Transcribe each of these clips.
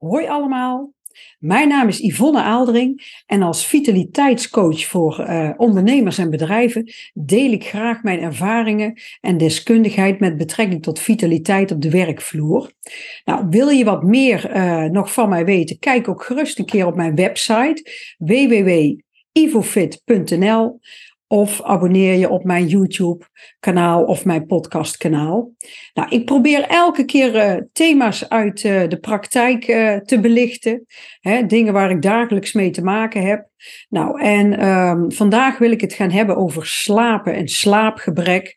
Hoi allemaal, mijn naam is Yvonne Aaldering en als vitaliteitscoach voor uh, ondernemers en bedrijven deel ik graag mijn ervaringen en deskundigheid met betrekking tot vitaliteit op de werkvloer. Nou, wil je wat meer uh, nog van mij weten? Kijk ook gerust een keer op mijn website www.ivofit.nl of abonneer je op mijn YouTube-kanaal of mijn podcast-kanaal. Nou, ik probeer elke keer uh, thema's uit uh, de praktijk uh, te belichten. Hè, dingen waar ik dagelijks mee te maken heb. Nou, en um, vandaag wil ik het gaan hebben over slapen en slaapgebrek.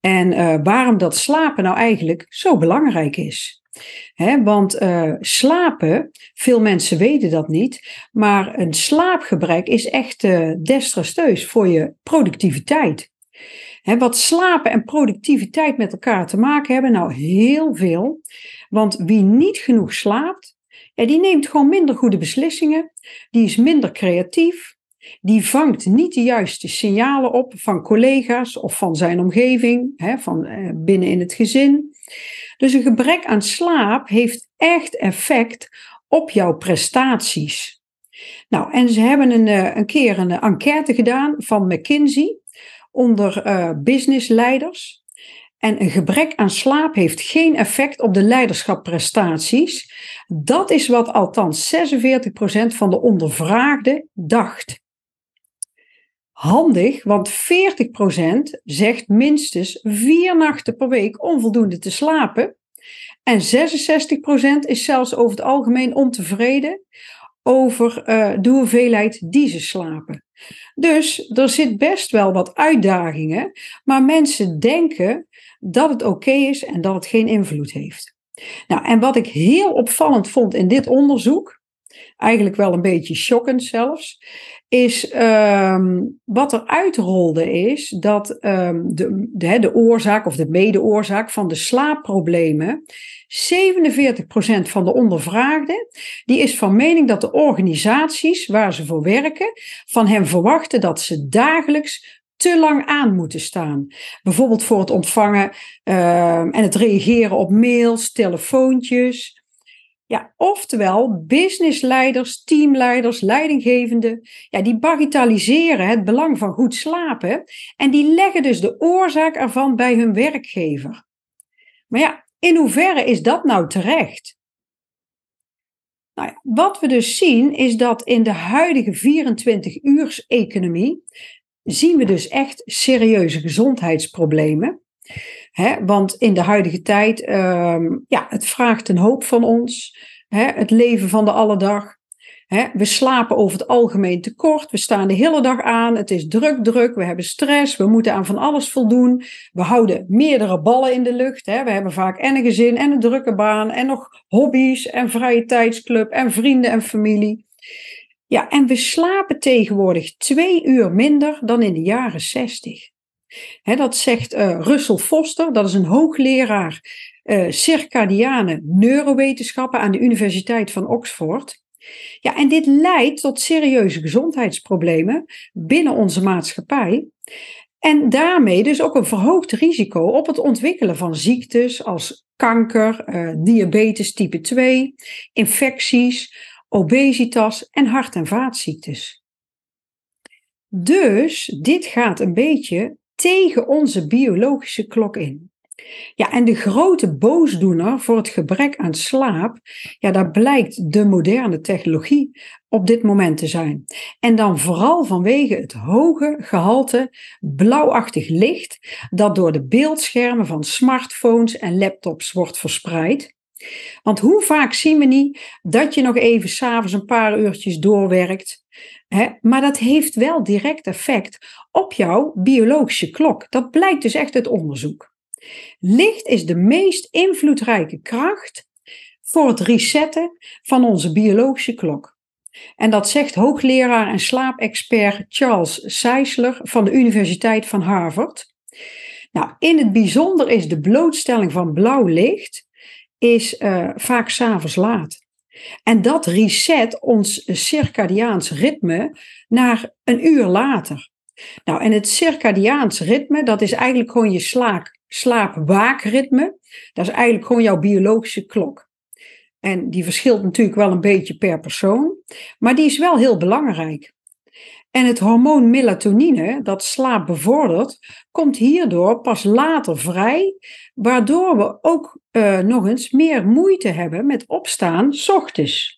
En waarom dat slapen nou eigenlijk zo belangrijk is. Want uh, slapen, veel mensen weten dat niet, maar een slaapgebrek is echt uh, desastreus voor je productiviteit. Wat slapen en productiviteit met elkaar te maken hebben, nou heel veel. Want wie niet genoeg slaapt, die neemt gewoon minder goede beslissingen, die is minder creatief, die vangt niet de juiste signalen op van collega's of van zijn omgeving, van uh, binnen in het gezin. Dus een gebrek aan slaap heeft echt effect op jouw prestaties. Nou, en ze hebben een, eh, een keer een enquête gedaan van McKinsey onder uh, businessleiders. En een gebrek aan slaap heeft geen effect op de leiderschapprestaties. Dat is wat althans 46% van de ondervraagden dacht. Handig, want 40% zegt minstens vier nachten per week onvoldoende te slapen. En 66% is zelfs over het algemeen ontevreden over uh, de hoeveelheid die ze slapen. Dus er zit best wel wat uitdagingen, maar mensen denken dat het oké is en dat het geen invloed heeft. Nou, en wat ik heel opvallend vond in dit onderzoek, eigenlijk wel een beetje shockend zelfs, is um, wat er uitrolde is dat um, de, de, de oorzaak of de mede-oorzaak van de slaapproblemen, 47% van de ondervraagden, die is van mening dat de organisaties waar ze voor werken, van hen verwachten dat ze dagelijks te lang aan moeten staan. Bijvoorbeeld voor het ontvangen uh, en het reageren op mails, telefoontjes. Ja, oftewel, businessleiders, teamleiders, leidinggevenden, ja, die bagatelliseren het belang van goed slapen en die leggen dus de oorzaak ervan bij hun werkgever. Maar ja, in hoeverre is dat nou terecht? Nou wat we dus zien is dat in de huidige 24-uurs-economie zien we dus echt serieuze gezondheidsproblemen. Hè, want in de huidige tijd, um, ja, het vraagt een hoop van ons. Hè, het leven van de alledag. Hè, we slapen over het algemeen tekort. We staan de hele dag aan. Het is druk, druk. We hebben stress. We moeten aan van alles voldoen. We houden meerdere ballen in de lucht. Hè. We hebben vaak en een gezin en een drukke baan. En nog hobby's en vrije tijdsclub en vrienden en familie. Ja, en we slapen tegenwoordig twee uur minder dan in de jaren zestig dat zegt uh, Russell Foster, dat is een hoogleraar uh, circadiane neurowetenschappen aan de Universiteit van Oxford. Ja, en dit leidt tot serieuze gezondheidsproblemen binnen onze maatschappij. En daarmee dus ook een verhoogd risico op het ontwikkelen van ziektes als kanker, uh, diabetes type 2, infecties, obesitas en hart- en vaatziektes. Dus dit gaat een beetje tegen onze biologische klok in. Ja, en de grote boosdoener voor het gebrek aan slaap, ja, daar blijkt de moderne technologie op dit moment te zijn. En dan vooral vanwege het hoge gehalte blauwachtig licht dat door de beeldschermen van smartphones en laptops wordt verspreid. Want hoe vaak zien we niet dat je nog even s'avonds een paar uurtjes doorwerkt, maar dat heeft wel direct effect op jouw biologische klok. Dat blijkt dus echt uit onderzoek. Licht is de meest invloedrijke kracht voor het resetten van onze biologische klok. En dat zegt hoogleraar en slaapexpert Charles Seisler van de Universiteit van Harvard. Nou, in het bijzonder is de blootstelling van blauw licht is uh, vaak s'avonds laat. En dat reset ons circadiaans ritme naar een uur later. Nou, en het circadiaans ritme, dat is eigenlijk gewoon je slaap, slaap Dat is eigenlijk gewoon jouw biologische klok. En die verschilt natuurlijk wel een beetje per persoon, maar die is wel heel belangrijk. En het hormoon melatonine, dat slaap bevordert, komt hierdoor pas later vrij, waardoor we ook uh, nog eens meer moeite hebben met opstaan s ochtends.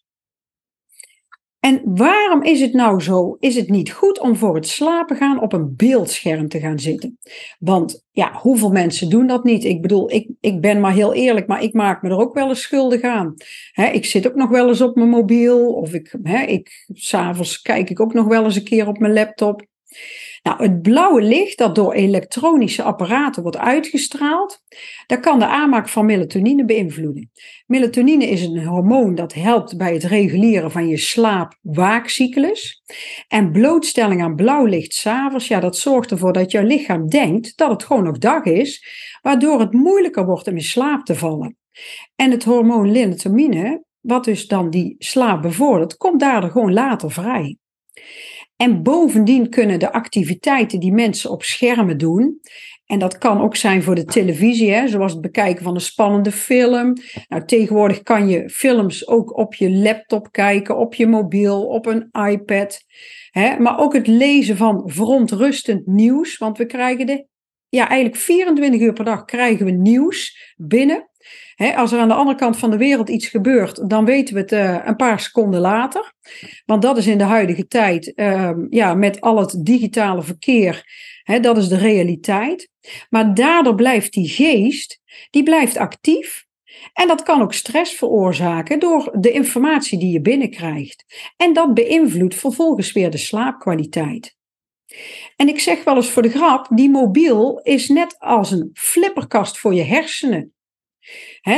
En waarom is het nou zo? Is het niet goed om voor het slapen gaan op een beeldscherm te gaan zitten? Want ja, hoeveel mensen doen dat niet? Ik bedoel, ik, ik ben maar heel eerlijk, maar ik maak me er ook wel eens schuldig aan. ik zit ook nog wel eens op mijn mobiel of ik, he, ik, s'avonds kijk ik ook nog wel eens een keer op mijn laptop. Nou, het blauwe licht dat door elektronische apparaten wordt uitgestraald, dat kan de aanmaak van melatonine beïnvloeden. Melatonine is een hormoon dat helpt bij het reguleren van je slaap-waakcyclus. En blootstelling aan blauw licht s'avonds, ja, dat zorgt ervoor dat jouw lichaam denkt dat het gewoon nog dag is, waardoor het moeilijker wordt om in slaap te vallen. En het hormoon melatonine, wat dus dan die slaap bevordert, komt daardoor gewoon later vrij. En bovendien kunnen de activiteiten die mensen op schermen doen, en dat kan ook zijn voor de televisie, hè, zoals het bekijken van een spannende film. Nou, tegenwoordig kan je films ook op je laptop kijken, op je mobiel, op een iPad. Hè, maar ook het lezen van verontrustend nieuws, want we krijgen de, ja, eigenlijk 24 uur per dag krijgen we nieuws binnen als er aan de andere kant van de wereld iets gebeurt, dan weten we het uh, een paar seconden later. Want dat is in de huidige tijd, uh, ja, met al het digitale verkeer, dat is de realiteit. Maar daardoor blijft die geest, die blijft actief. En dat kan ook stress veroorzaken door de informatie die je binnenkrijgt. En dat beïnvloedt vervolgens weer de slaapkwaliteit. En ik zeg wel eens voor de grap, die mobiel is net als een flipperkast voor je hersenen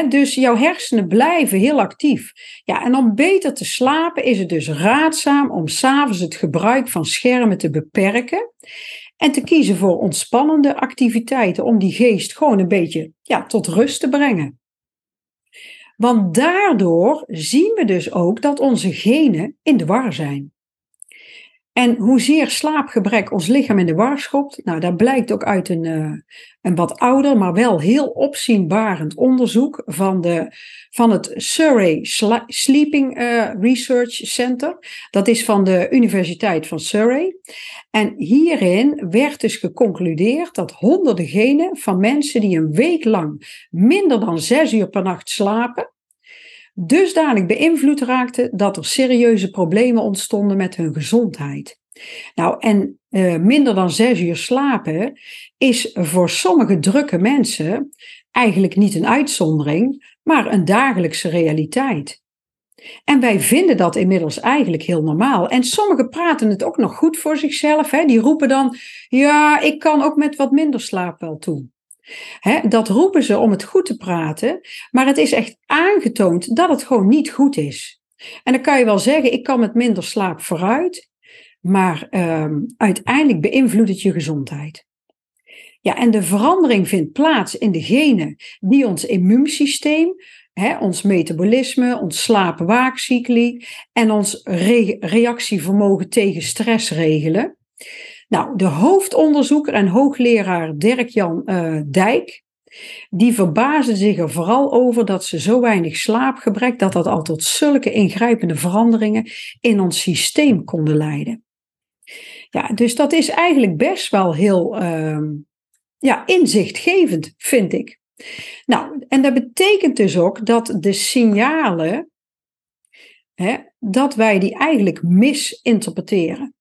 dus jouw hersenen blijven heel actief. Ja, en om beter te slapen is het dus raadzaam om s'avonds het gebruik van schermen te beperken. En te kiezen voor ontspannende activiteiten om die geest gewoon een beetje ja, tot rust te brengen. Want daardoor zien we dus ook dat onze genen in de war zijn. En hoezeer slaapgebrek ons lichaam in de war schopt, nou, dat blijkt ook uit een, uh, een wat ouder, maar wel heel opzienbarend onderzoek van, de, van het Surrey Sleeping uh, Research Center. Dat is van de Universiteit van Surrey. En hierin werd dus geconcludeerd dat honderden genen van mensen die een week lang minder dan zes uur per nacht slapen, dusdanig beïnvloed raakten dat er serieuze problemen ontstonden met hun gezondheid. Nou, en uh, minder dan zes uur slapen is voor sommige drukke mensen eigenlijk niet een uitzondering, maar een dagelijkse realiteit. En wij vinden dat inmiddels eigenlijk heel normaal. En sommigen praten het ook nog goed voor zichzelf. Hè? Die roepen dan: Ja, ik kan ook met wat minder slaap wel toe dat roepen ze om het goed te praten, maar het is echt aangetoond dat het gewoon niet goed is. En dan kan je wel zeggen, ik kan met minder slaap vooruit, maar um, uiteindelijk beïnvloedt het je gezondheid. Ja, en de verandering vindt plaats in de genen die ons immuunsysteem, ons metabolisme, ons slaap-waakcycli en ons reactievermogen tegen stress regelen. Nou, de hoofdonderzoeker en hoogleraar Dirk-Jan uh, Dijk, die verbaasde zich er vooral over dat ze zo weinig slaapgebrek, dat dat al tot zulke ingrijpende veranderingen in ons systeem konden leiden. Ja, dus dat is eigenlijk best wel heel uh, ja, inzichtgevend, vind ik. Nou, en dat betekent dus ook dat de signalen, hè, dat wij die eigenlijk misinterpreteren.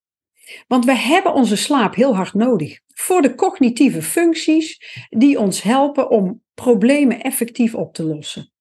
Want we hebben onze slaap heel hard nodig voor de cognitieve functies die ons helpen om problemen effectief op te lossen.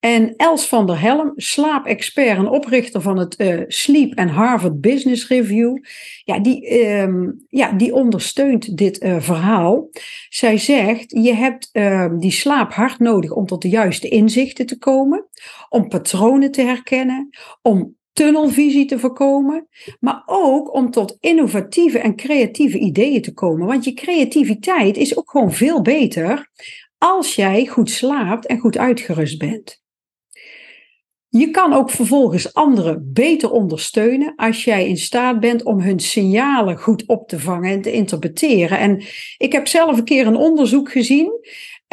En Els van der Helm, slaapexpert en oprichter van het uh, Sleep and Harvard Business Review, ja, die, um, ja, die ondersteunt dit uh, verhaal. Zij zegt, je hebt uh, die slaap hard nodig om tot de juiste inzichten te komen, om patronen te herkennen, om tunnelvisie te voorkomen, maar ook om tot innovatieve en creatieve ideeën te komen. Want je creativiteit is ook gewoon veel beter als jij goed slaapt en goed uitgerust bent. Je kan ook vervolgens anderen beter ondersteunen als jij in staat bent om hun signalen goed op te vangen en te interpreteren. En ik heb zelf een keer een onderzoek gezien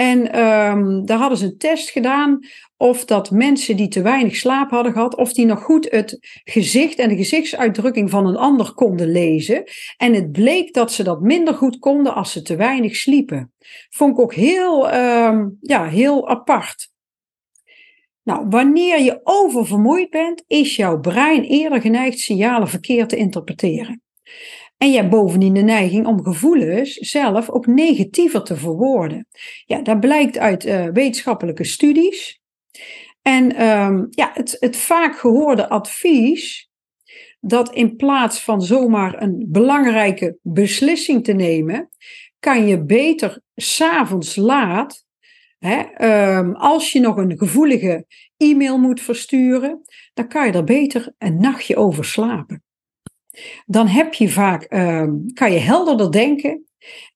En um, daar hadden ze een test gedaan of dat mensen die te weinig slaap hadden gehad, of die nog goed het gezicht en de gezichtsuitdrukking van een ander konden lezen. En het bleek dat ze dat minder goed konden als ze te weinig sliepen. Vond ik ook heel, um, ja, heel apart. Nou, wanneer je oververmoeid bent, is jouw brein eerder geneigd signalen verkeerd te interpreteren. En je hebt bovendien de neiging om gevoelens zelf ook negatiever te verwoorden. Ja, dat blijkt uit uh, wetenschappelijke studies. En um, ja, het, het vaak gehoorde advies dat in plaats van zomaar een belangrijke beslissing te nemen, kan je beter s'avonds laat, hè, um, als je nog een gevoelige e-mail moet versturen, dan kan je er beter een nachtje over slapen. Dan heb je vaak, um, kan je helderder denken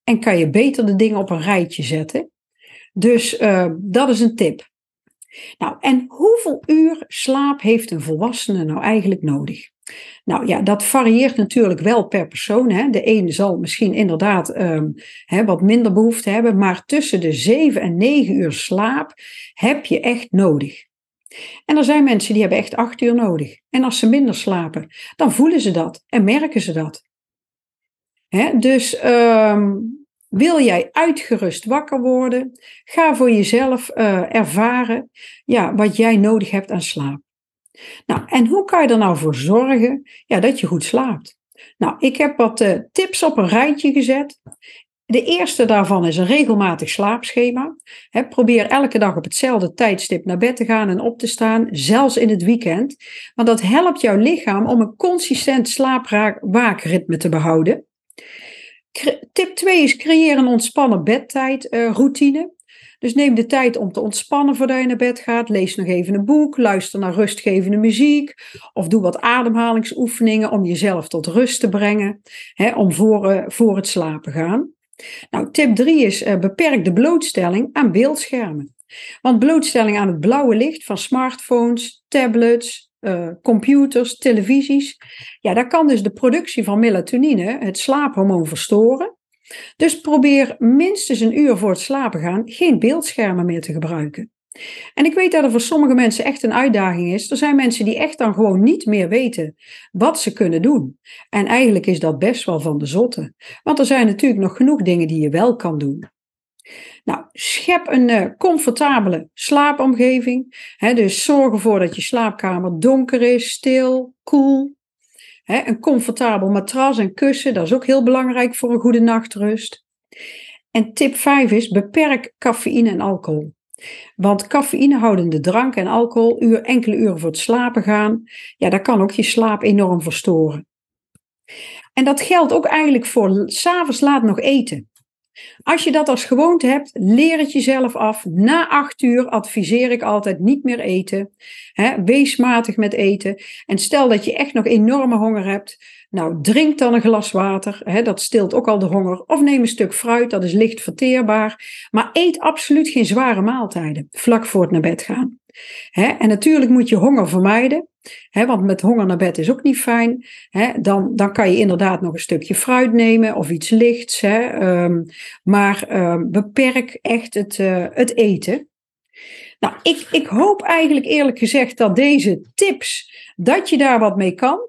en kan je beter de dingen op een rijtje zetten. Dus uh, dat is een tip. Nou, en hoeveel uur slaap heeft een volwassene nou eigenlijk nodig? Nou ja, dat varieert natuurlijk wel per persoon. Hè. De ene zal misschien inderdaad um, hè, wat minder behoefte hebben, maar tussen de 7 en 9 uur slaap heb je echt nodig. En er zijn mensen die hebben echt 8 uur nodig. En als ze minder slapen, dan voelen ze dat en merken ze dat. Hè, dus um, wil jij uitgerust wakker worden? Ga voor jezelf uh, ervaren ja, wat jij nodig hebt aan slaap. Nou, en hoe kan je er nou voor zorgen ja, dat je goed slaapt? Nou, ik heb wat uh, tips op een rijtje gezet. De eerste daarvan is een regelmatig slaapschema. He, probeer elke dag op hetzelfde tijdstip naar bed te gaan en op te staan, zelfs in het weekend. Want dat helpt jouw lichaam om een consistent slaapwaakritme te behouden. Tip 2 is creëer een ontspannen bedtijd uh, routine. Dus neem de tijd om te ontspannen voordat je naar bed gaat. Lees nog even een boek, luister naar rustgevende muziek. Of doe wat ademhalingsoefeningen om jezelf tot rust te brengen. Om voor, uh, voor het slapen gaan. Nou, tip 3 is uh, beperk de blootstelling aan beeldschermen. Want blootstelling aan het blauwe licht van smartphones, tablets, uh, computers, televisies. Ja, dat kan dus de productie van melatonine, het slaaphormoon, verstoren. Dus probeer minstens een uur voor het slapen gaan geen beeldschermen meer te gebruiken. En ik weet dat er voor sommige mensen echt een uitdaging is. Er zijn mensen die echt dan gewoon niet meer weten wat ze kunnen doen. En eigenlijk is dat best wel van de zotte. Want er zijn natuurlijk nog genoeg dingen die je wel kan doen. Nou, schep een uh, comfortabele slaapomgeving. Dus zorg ervoor dat je slaapkamer donker is, stil, koel. Een comfortabel matras en kussen, dat is ook heel belangrijk voor een goede nachtrust. En tip 5 is: beperk cafeïne en alcohol. Want cafeïnehoudende drank en alcohol, uur, enkele uren voor het slapen gaan, ja, dat kan ook je slaap enorm verstoren. En dat geldt ook eigenlijk voor s'avonds laat nog eten. Als je dat als gewoonte hebt, leer het jezelf af. Na acht uur adviseer ik altijd niet meer eten. He, wees matig met eten. En stel dat je echt nog enorme honger hebt. Nou, drink dan een glas water. He, dat stilt ook al de honger. Of neem een stuk fruit, dat is licht verteerbaar. Maar eet absoluut geen zware maaltijden vlak voor het naar bed gaan. en natuurlijk moet je honger vermijden want met honger naar bed is ook niet fijn. dan, dan kan je inderdaad nog een stukje fruit nemen of iets lichts. Um, maar um, beperk echt het, uh, het eten. Nou, ik, ik hoop eigenlijk eerlijk gezegd dat deze tips, dat je daar wat mee kan.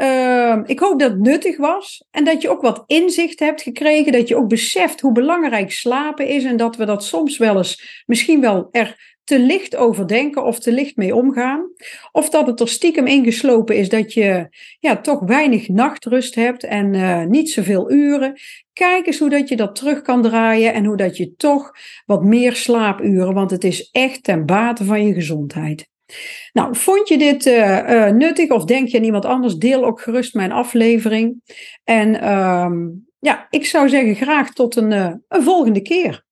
Uh, ik hoop dat het nuttig was en dat je ook wat inzicht hebt gekregen, dat je ook beseft hoe belangrijk slapen is en dat we dat soms wel eens misschien wel er te licht over denken of te licht mee omgaan. Of dat het er stiekem ingeslopen is dat je ja, toch weinig nachtrust hebt en uh, niet zoveel uren. Kijk eens hoe dat je dat terug kan draaien en hoe dat je toch wat meer slaapuren, want het is echt ten bate van je gezondheid. Nou, vond je dit uh, uh, nuttig of denk je aan iemand anders? Deel ook gerust mijn aflevering. En um, ja, ik zou zeggen graag tot een, een volgende keer.